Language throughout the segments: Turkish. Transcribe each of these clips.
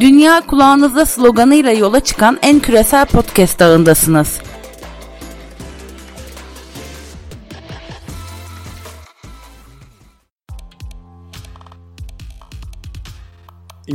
Dünya kulağınızda sloganıyla yola çıkan en küresel podcast ağındasınız.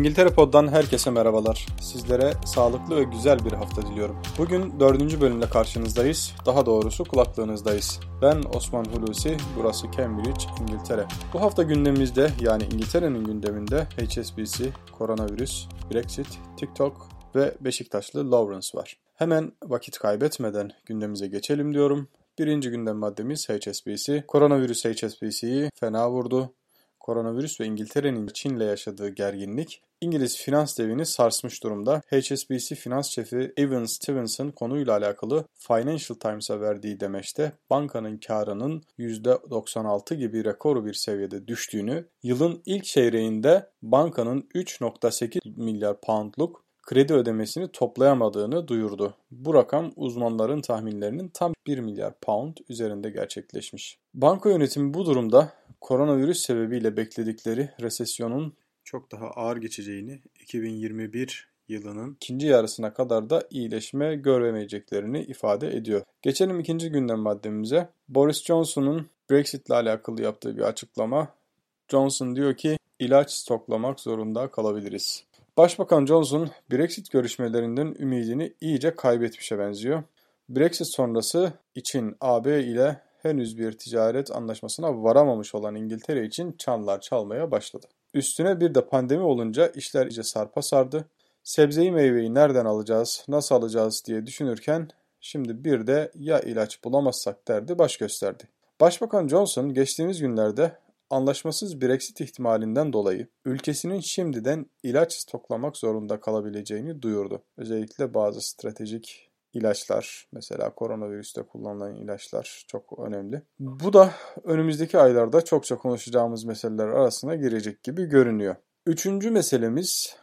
İngiltere Pod'dan herkese merhabalar. Sizlere sağlıklı ve güzel bir hafta diliyorum. Bugün dördüncü bölümle karşınızdayız. Daha doğrusu kulaklığınızdayız. Ben Osman Hulusi, burası Cambridge, İngiltere. Bu hafta gündemimizde yani İngiltere'nin gündeminde HSBC, koronavirüs, Brexit, TikTok ve Beşiktaşlı Lawrence var. Hemen vakit kaybetmeden gündemimize geçelim diyorum. Birinci gündem maddemiz HSBC. Koronavirüs HSBC'yi fena vurdu. Koronavirüs ve İngiltere'nin Çin'le yaşadığı gerginlik İngiliz finans devini sarsmış durumda. HSBC finans şefi Evan Stevenson konuyla alakalı Financial Times'a verdiği demeçte bankanın karının %96 gibi rekor bir seviyede düştüğünü, yılın ilk çeyreğinde bankanın 3.8 milyar poundluk kredi ödemesini toplayamadığını duyurdu. Bu rakam uzmanların tahminlerinin tam 1 milyar pound üzerinde gerçekleşmiş. Banka yönetimi bu durumda koronavirüs sebebiyle bekledikleri resesyonun çok daha ağır geçeceğini 2021 yılının ikinci yarısına kadar da iyileşme göremeyeceklerini ifade ediyor. Geçelim ikinci gündem maddemize. Boris Johnson'un Brexit ile alakalı yaptığı bir açıklama. Johnson diyor ki ilaç stoklamak zorunda kalabiliriz. Başbakan Johnson Brexit görüşmelerinden ümidini iyice kaybetmişe benziyor. Brexit sonrası için AB ile henüz bir ticaret anlaşmasına varamamış olan İngiltere için çanlar çalmaya başladı. Üstüne bir de pandemi olunca işler iyice sarpa sardı. Sebzeyi meyveyi nereden alacağız, nasıl alacağız diye düşünürken şimdi bir de ya ilaç bulamazsak derdi baş gösterdi. Başbakan Johnson geçtiğimiz günlerde anlaşmasız Brexit ihtimalinden dolayı ülkesinin şimdiden ilaç stoklamak zorunda kalabileceğini duyurdu. Özellikle bazı stratejik ilaçlar mesela koronavirüste kullanılan ilaçlar çok önemli. Bu da önümüzdeki aylarda çokça konuşacağımız meseleler arasına girecek gibi görünüyor. Üçüncü meselemiz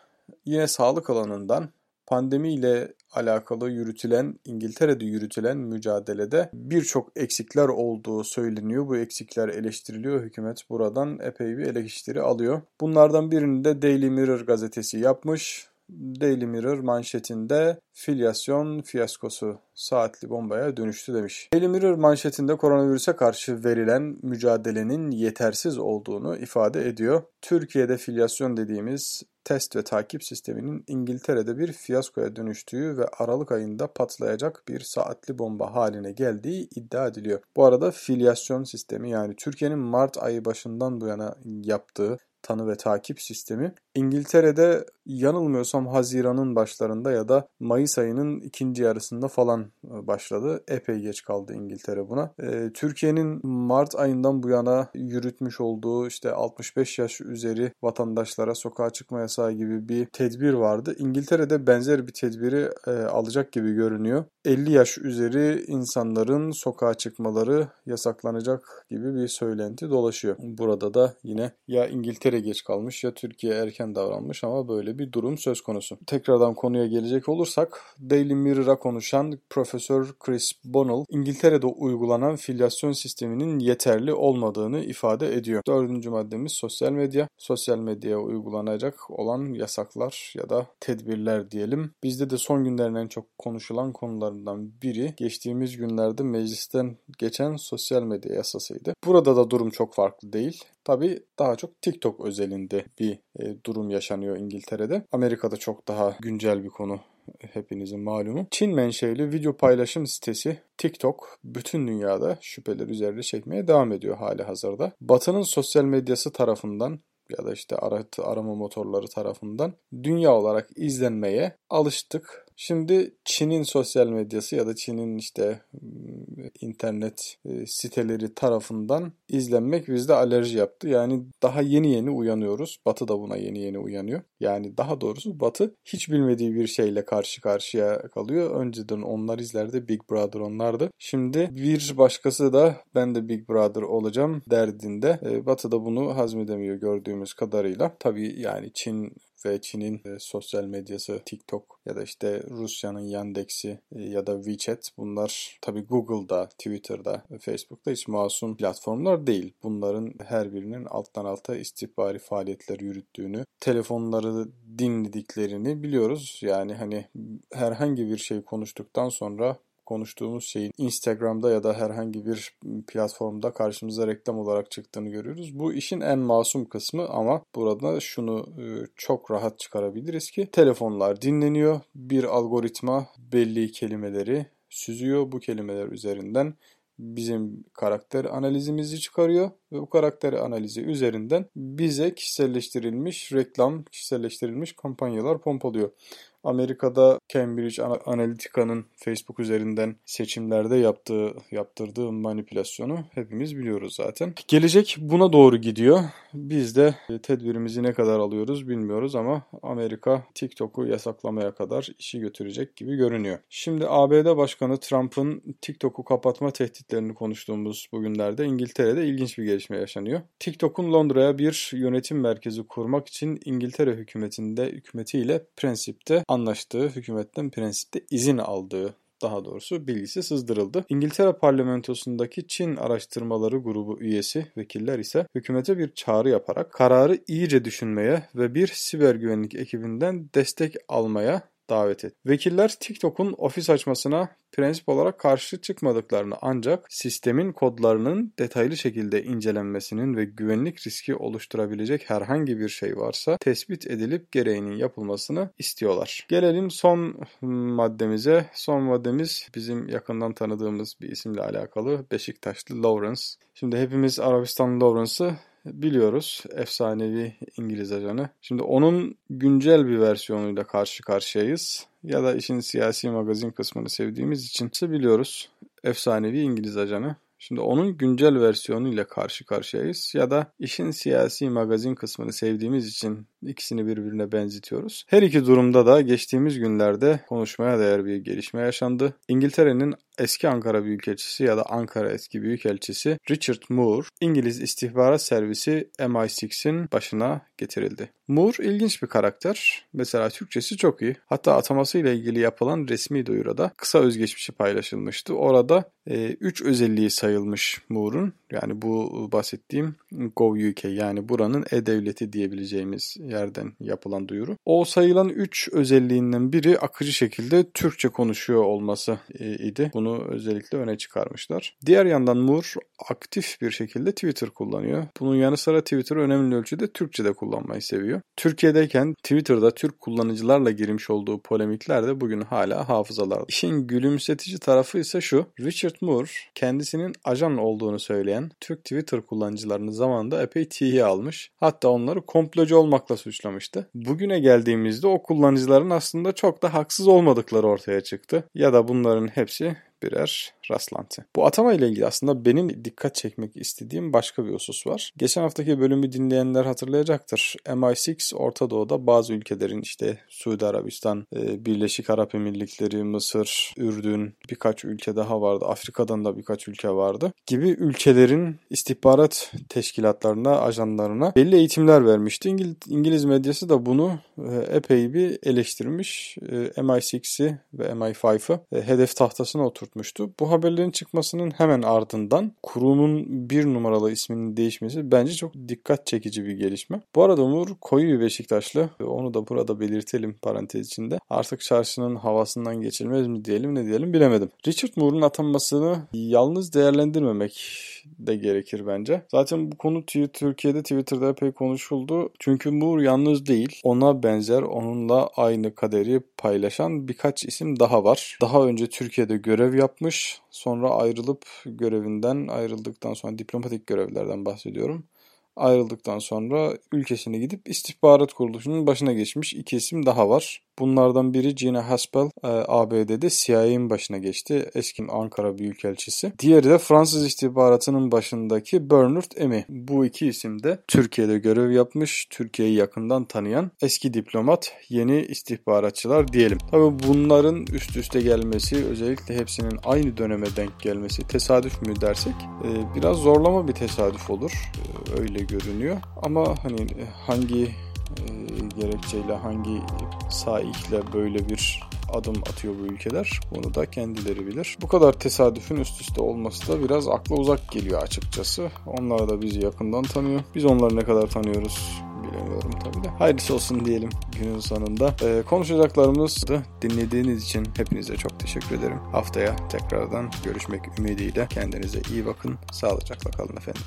yine sağlık alanından pandemi ile alakalı yürütülen, İngiltere'de yürütülen mücadelede birçok eksikler olduğu söyleniyor. Bu eksikler eleştiriliyor. Hükümet buradan epey bir eleştiri alıyor. Bunlardan birini de Daily Mirror gazetesi yapmış. Daily Mirror manşetinde filyasyon fiyaskosu saatli bombaya dönüştü demiş. Daily Mirror manşetinde koronavirüse karşı verilen mücadelenin yetersiz olduğunu ifade ediyor. Türkiye'de filyasyon dediğimiz test ve takip sisteminin İngiltere'de bir fiyaskoya dönüştüğü ve Aralık ayında patlayacak bir saatli bomba haline geldiği iddia ediliyor. Bu arada filyasyon sistemi yani Türkiye'nin Mart ayı başından bu yana yaptığı tanı ve takip sistemi İngiltere'de yanılmıyorsam Haziran'ın başlarında ya da Mayıs ayının ikinci yarısında falan e, başladı. Epey geç kaldı İngiltere buna. Ee, Türkiye'nin Mart ayından bu yana yürütmüş olduğu işte 65 yaş üzeri vatandaşlara sokağa çıkma yasağı gibi bir tedbir vardı. İngiltere'de benzer bir tedbiri e, alacak gibi görünüyor. 50 yaş üzeri insanların sokağa çıkmaları yasaklanacak gibi bir söylenti dolaşıyor. Burada da yine ya İngiltere geç kalmış ya Türkiye erken davranmış ama böyle bir durum söz konusu. Tekrardan konuya gelecek olursak Daily Mirror'a konuşan Profesör Chris Bonnell İngiltere'de uygulanan filyasyon sisteminin yeterli olmadığını ifade ediyor. Dördüncü maddemiz sosyal medya. Sosyal medyaya uygulanacak olan yasaklar ya da tedbirler diyelim. Bizde de son günlerin en çok konuşulan konularından biri geçtiğimiz günlerde meclisten geçen sosyal medya yasasıydı. Burada da durum çok farklı değil. Tabi daha çok TikTok özelinde bir e, durum yaşanıyor İngiltere'de. Amerika'da çok daha güncel bir konu hepinizin malumu. Çin menşeli video paylaşım sitesi TikTok bütün dünyada şüpheler üzerinde çekmeye devam ediyor hali hazırda. Batı'nın sosyal medyası tarafından ya da işte arama motorları tarafından dünya olarak izlenmeye alıştık Şimdi Çin'in sosyal medyası ya da Çin'in işte internet e, siteleri tarafından izlenmek bizde alerji yaptı. Yani daha yeni yeni uyanıyoruz. Batı da buna yeni yeni uyanıyor. Yani daha doğrusu Batı hiç bilmediği bir şeyle karşı karşıya kalıyor. Önceden onlar izlerdi Big Brother onlardı. Şimdi bir başkası da ben de Big Brother olacağım derdinde. E, Batı da bunu hazmedemiyor gördüğümüz kadarıyla. Tabii yani Çin ve Çin'in e, sosyal medyası TikTok ya da işte Rusya'nın Yandex'i e, ya da WeChat bunlar tabi Google'da, Twitter'da Facebook'ta hiç masum platformlar değil. Bunların her birinin alttan alta istihbari faaliyetler yürüttüğünü, telefonları dinlediklerini biliyoruz. Yani hani herhangi bir şey konuştuktan sonra konuştuğumuz şeyin Instagram'da ya da herhangi bir platformda karşımıza reklam olarak çıktığını görüyoruz. Bu işin en masum kısmı ama burada şunu e, çok rahat çıkarabiliriz ki telefonlar dinleniyor. Bir algoritma belli kelimeleri süzüyor. Bu kelimeler üzerinden bizim karakter analizimizi çıkarıyor ve bu karakter analizi üzerinden bize kişiselleştirilmiş reklam, kişiselleştirilmiş kampanyalar pompalıyor. Amerika'da Cambridge Analytica'nın Facebook üzerinden seçimlerde yaptığı yaptırdığı manipülasyonu hepimiz biliyoruz zaten. Gelecek buna doğru gidiyor. Biz de tedbirimizi ne kadar alıyoruz bilmiyoruz ama Amerika TikTok'u yasaklamaya kadar işi götürecek gibi görünüyor. Şimdi ABD Başkanı Trump'ın TikTok'u kapatma tehditlerini konuştuğumuz bugünlerde İngiltere'de ilginç bir gelişme yaşanıyor. TikTok'un Londra'ya bir yönetim merkezi kurmak için İngiltere hükümetinde hükümetiyle prensipte anlaştığı, hükümetten prensipte izin aldığı daha doğrusu bilgisi sızdırıldı. İngiltere parlamentosundaki Çin araştırmaları grubu üyesi vekiller ise hükümete bir çağrı yaparak kararı iyice düşünmeye ve bir siber güvenlik ekibinden destek almaya davet etti. Vekiller TikTok'un ofis açmasına prensip olarak karşı çıkmadıklarını ancak sistemin kodlarının detaylı şekilde incelenmesinin ve güvenlik riski oluşturabilecek herhangi bir şey varsa tespit edilip gereğinin yapılmasını istiyorlar. Gelelim son maddemize. Son maddemiz bizim yakından tanıdığımız bir isimle alakalı Beşiktaşlı Lawrence. Şimdi hepimiz Arabistan Lawrence'ı biliyoruz. Efsanevi İngiliz ajanı. Şimdi onun güncel bir versiyonuyla karşı karşıyayız. Ya da işin siyasi magazin kısmını sevdiğimiz için biliyoruz. Efsanevi İngiliz ajanı. Şimdi onun güncel versiyonu ile karşı karşıyayız ya da işin siyasi magazin kısmını sevdiğimiz için ikisini birbirine benzetiyoruz. Her iki durumda da geçtiğimiz günlerde konuşmaya değer bir gelişme yaşandı. İngiltere'nin eski Ankara Büyükelçisi ya da Ankara eski Büyükelçisi Richard Moore, İngiliz istihbarat servisi MI6'in başına getirildi. Moore ilginç bir karakter. Mesela Türkçesi çok iyi. Hatta atamasıyla ilgili yapılan resmi duyuruda kısa özgeçmişi paylaşılmıştı. Orada 3 e, özelliği sayılmış Moore'un. Yani bu bahsettiğim Gov.uk yani buranın e-devleti diyebileceğimiz yerden yapılan duyuru. O sayılan 3 özelliğinden biri akıcı şekilde Türkçe konuşuyor olması e, idi. Bunu özellikle öne çıkarmışlar. Diğer yandan Moore aktif bir şekilde Twitter kullanıyor. Bunun yanı sıra Twitter önemli ölçüde Türkçe de kullanmayı seviyor. Türkiye'deyken Twitter'da Türk kullanıcılarla girmiş olduğu polemikler de bugün hala hafızalarda. İşin gülümsetici tarafı ise şu. Richard Moore kendisinin ajan olduğunu söyleyen Türk Twitter kullanıcılarını zamanında epey tiye almış. Hatta onları komplocu olmakla suçlamıştı. Bugüne geldiğimizde o kullanıcıların aslında çok da haksız olmadıkları ortaya çıktı. Ya da bunların hepsi birer rastlantı. Bu atama ile ilgili aslında benim dikkat çekmek istediğim başka bir husus var. Geçen haftaki bölümü dinleyenler hatırlayacaktır. MI6 Orta Doğu'da bazı ülkelerin işte Suudi Arabistan, e, Birleşik Arap Emirlikleri, Mısır, Ürdün, birkaç ülke daha vardı. Afrika'dan da birkaç ülke vardı. Gibi ülkelerin istihbarat teşkilatlarına, ajanlarına belli eğitimler vermişti. İngiliz medyası da bunu e, epey bir eleştirmiş. E, MI6'i ve MI5'ı hedef tahtasına oturtmuştu. Bu haberlerin çıkmasının hemen ardından kurumun bir numaralı isminin değişmesi bence çok dikkat çekici bir gelişme. Bu arada Umur koyu bir Beşiktaşlı. Onu da burada belirtelim parantez içinde. Artık çarşının havasından geçilmez mi diyelim ne diyelim bilemedim. Richard Moore'un atanmasını yalnız değerlendirmemek de gerekir bence. Zaten bu konu Türkiye'de Twitter'da epey konuşuldu. Çünkü Moore yalnız değil. Ona benzer, onunla aynı kaderi paylaşan birkaç isim daha var. Daha önce Türkiye'de görev yapmış. Sonra ayrılıp görevinden ayrıldıktan sonra diplomatik görevlerden bahsediyorum ayrıldıktan sonra ülkesine gidip istihbarat kuruluşunun başına geçmiş iki isim daha var. Bunlardan biri Gina Haspel e, ABD'de CIA'nin başına geçti. Eski Ankara Büyükelçisi. Diğeri de Fransız istihbaratının başındaki Bernard Emi. Bu iki isim de Türkiye'de görev yapmış, Türkiye'yi yakından tanıyan eski diplomat, yeni istihbaratçılar diyelim. Tabi bunların üst üste gelmesi, özellikle hepsinin aynı döneme denk gelmesi tesadüf mü dersek e, biraz zorlama bir tesadüf olur. E, öyle görünüyor. Ama hani hangi e, gerekçeyle hangi saikle böyle bir adım atıyor bu ülkeler. Bunu da kendileri bilir. Bu kadar tesadüfün üst üste olması da biraz akla uzak geliyor açıkçası. Onlar da bizi yakından tanıyor. Biz onları ne kadar tanıyoruz bilemiyorum tabii de. Hayırlısı olsun diyelim günün sonunda. Ee, konuşacaklarımızı dinlediğiniz için hepinize çok teşekkür ederim. Haftaya tekrardan görüşmek ümidiyle kendinize iyi bakın. Sağlıcakla kalın efendim.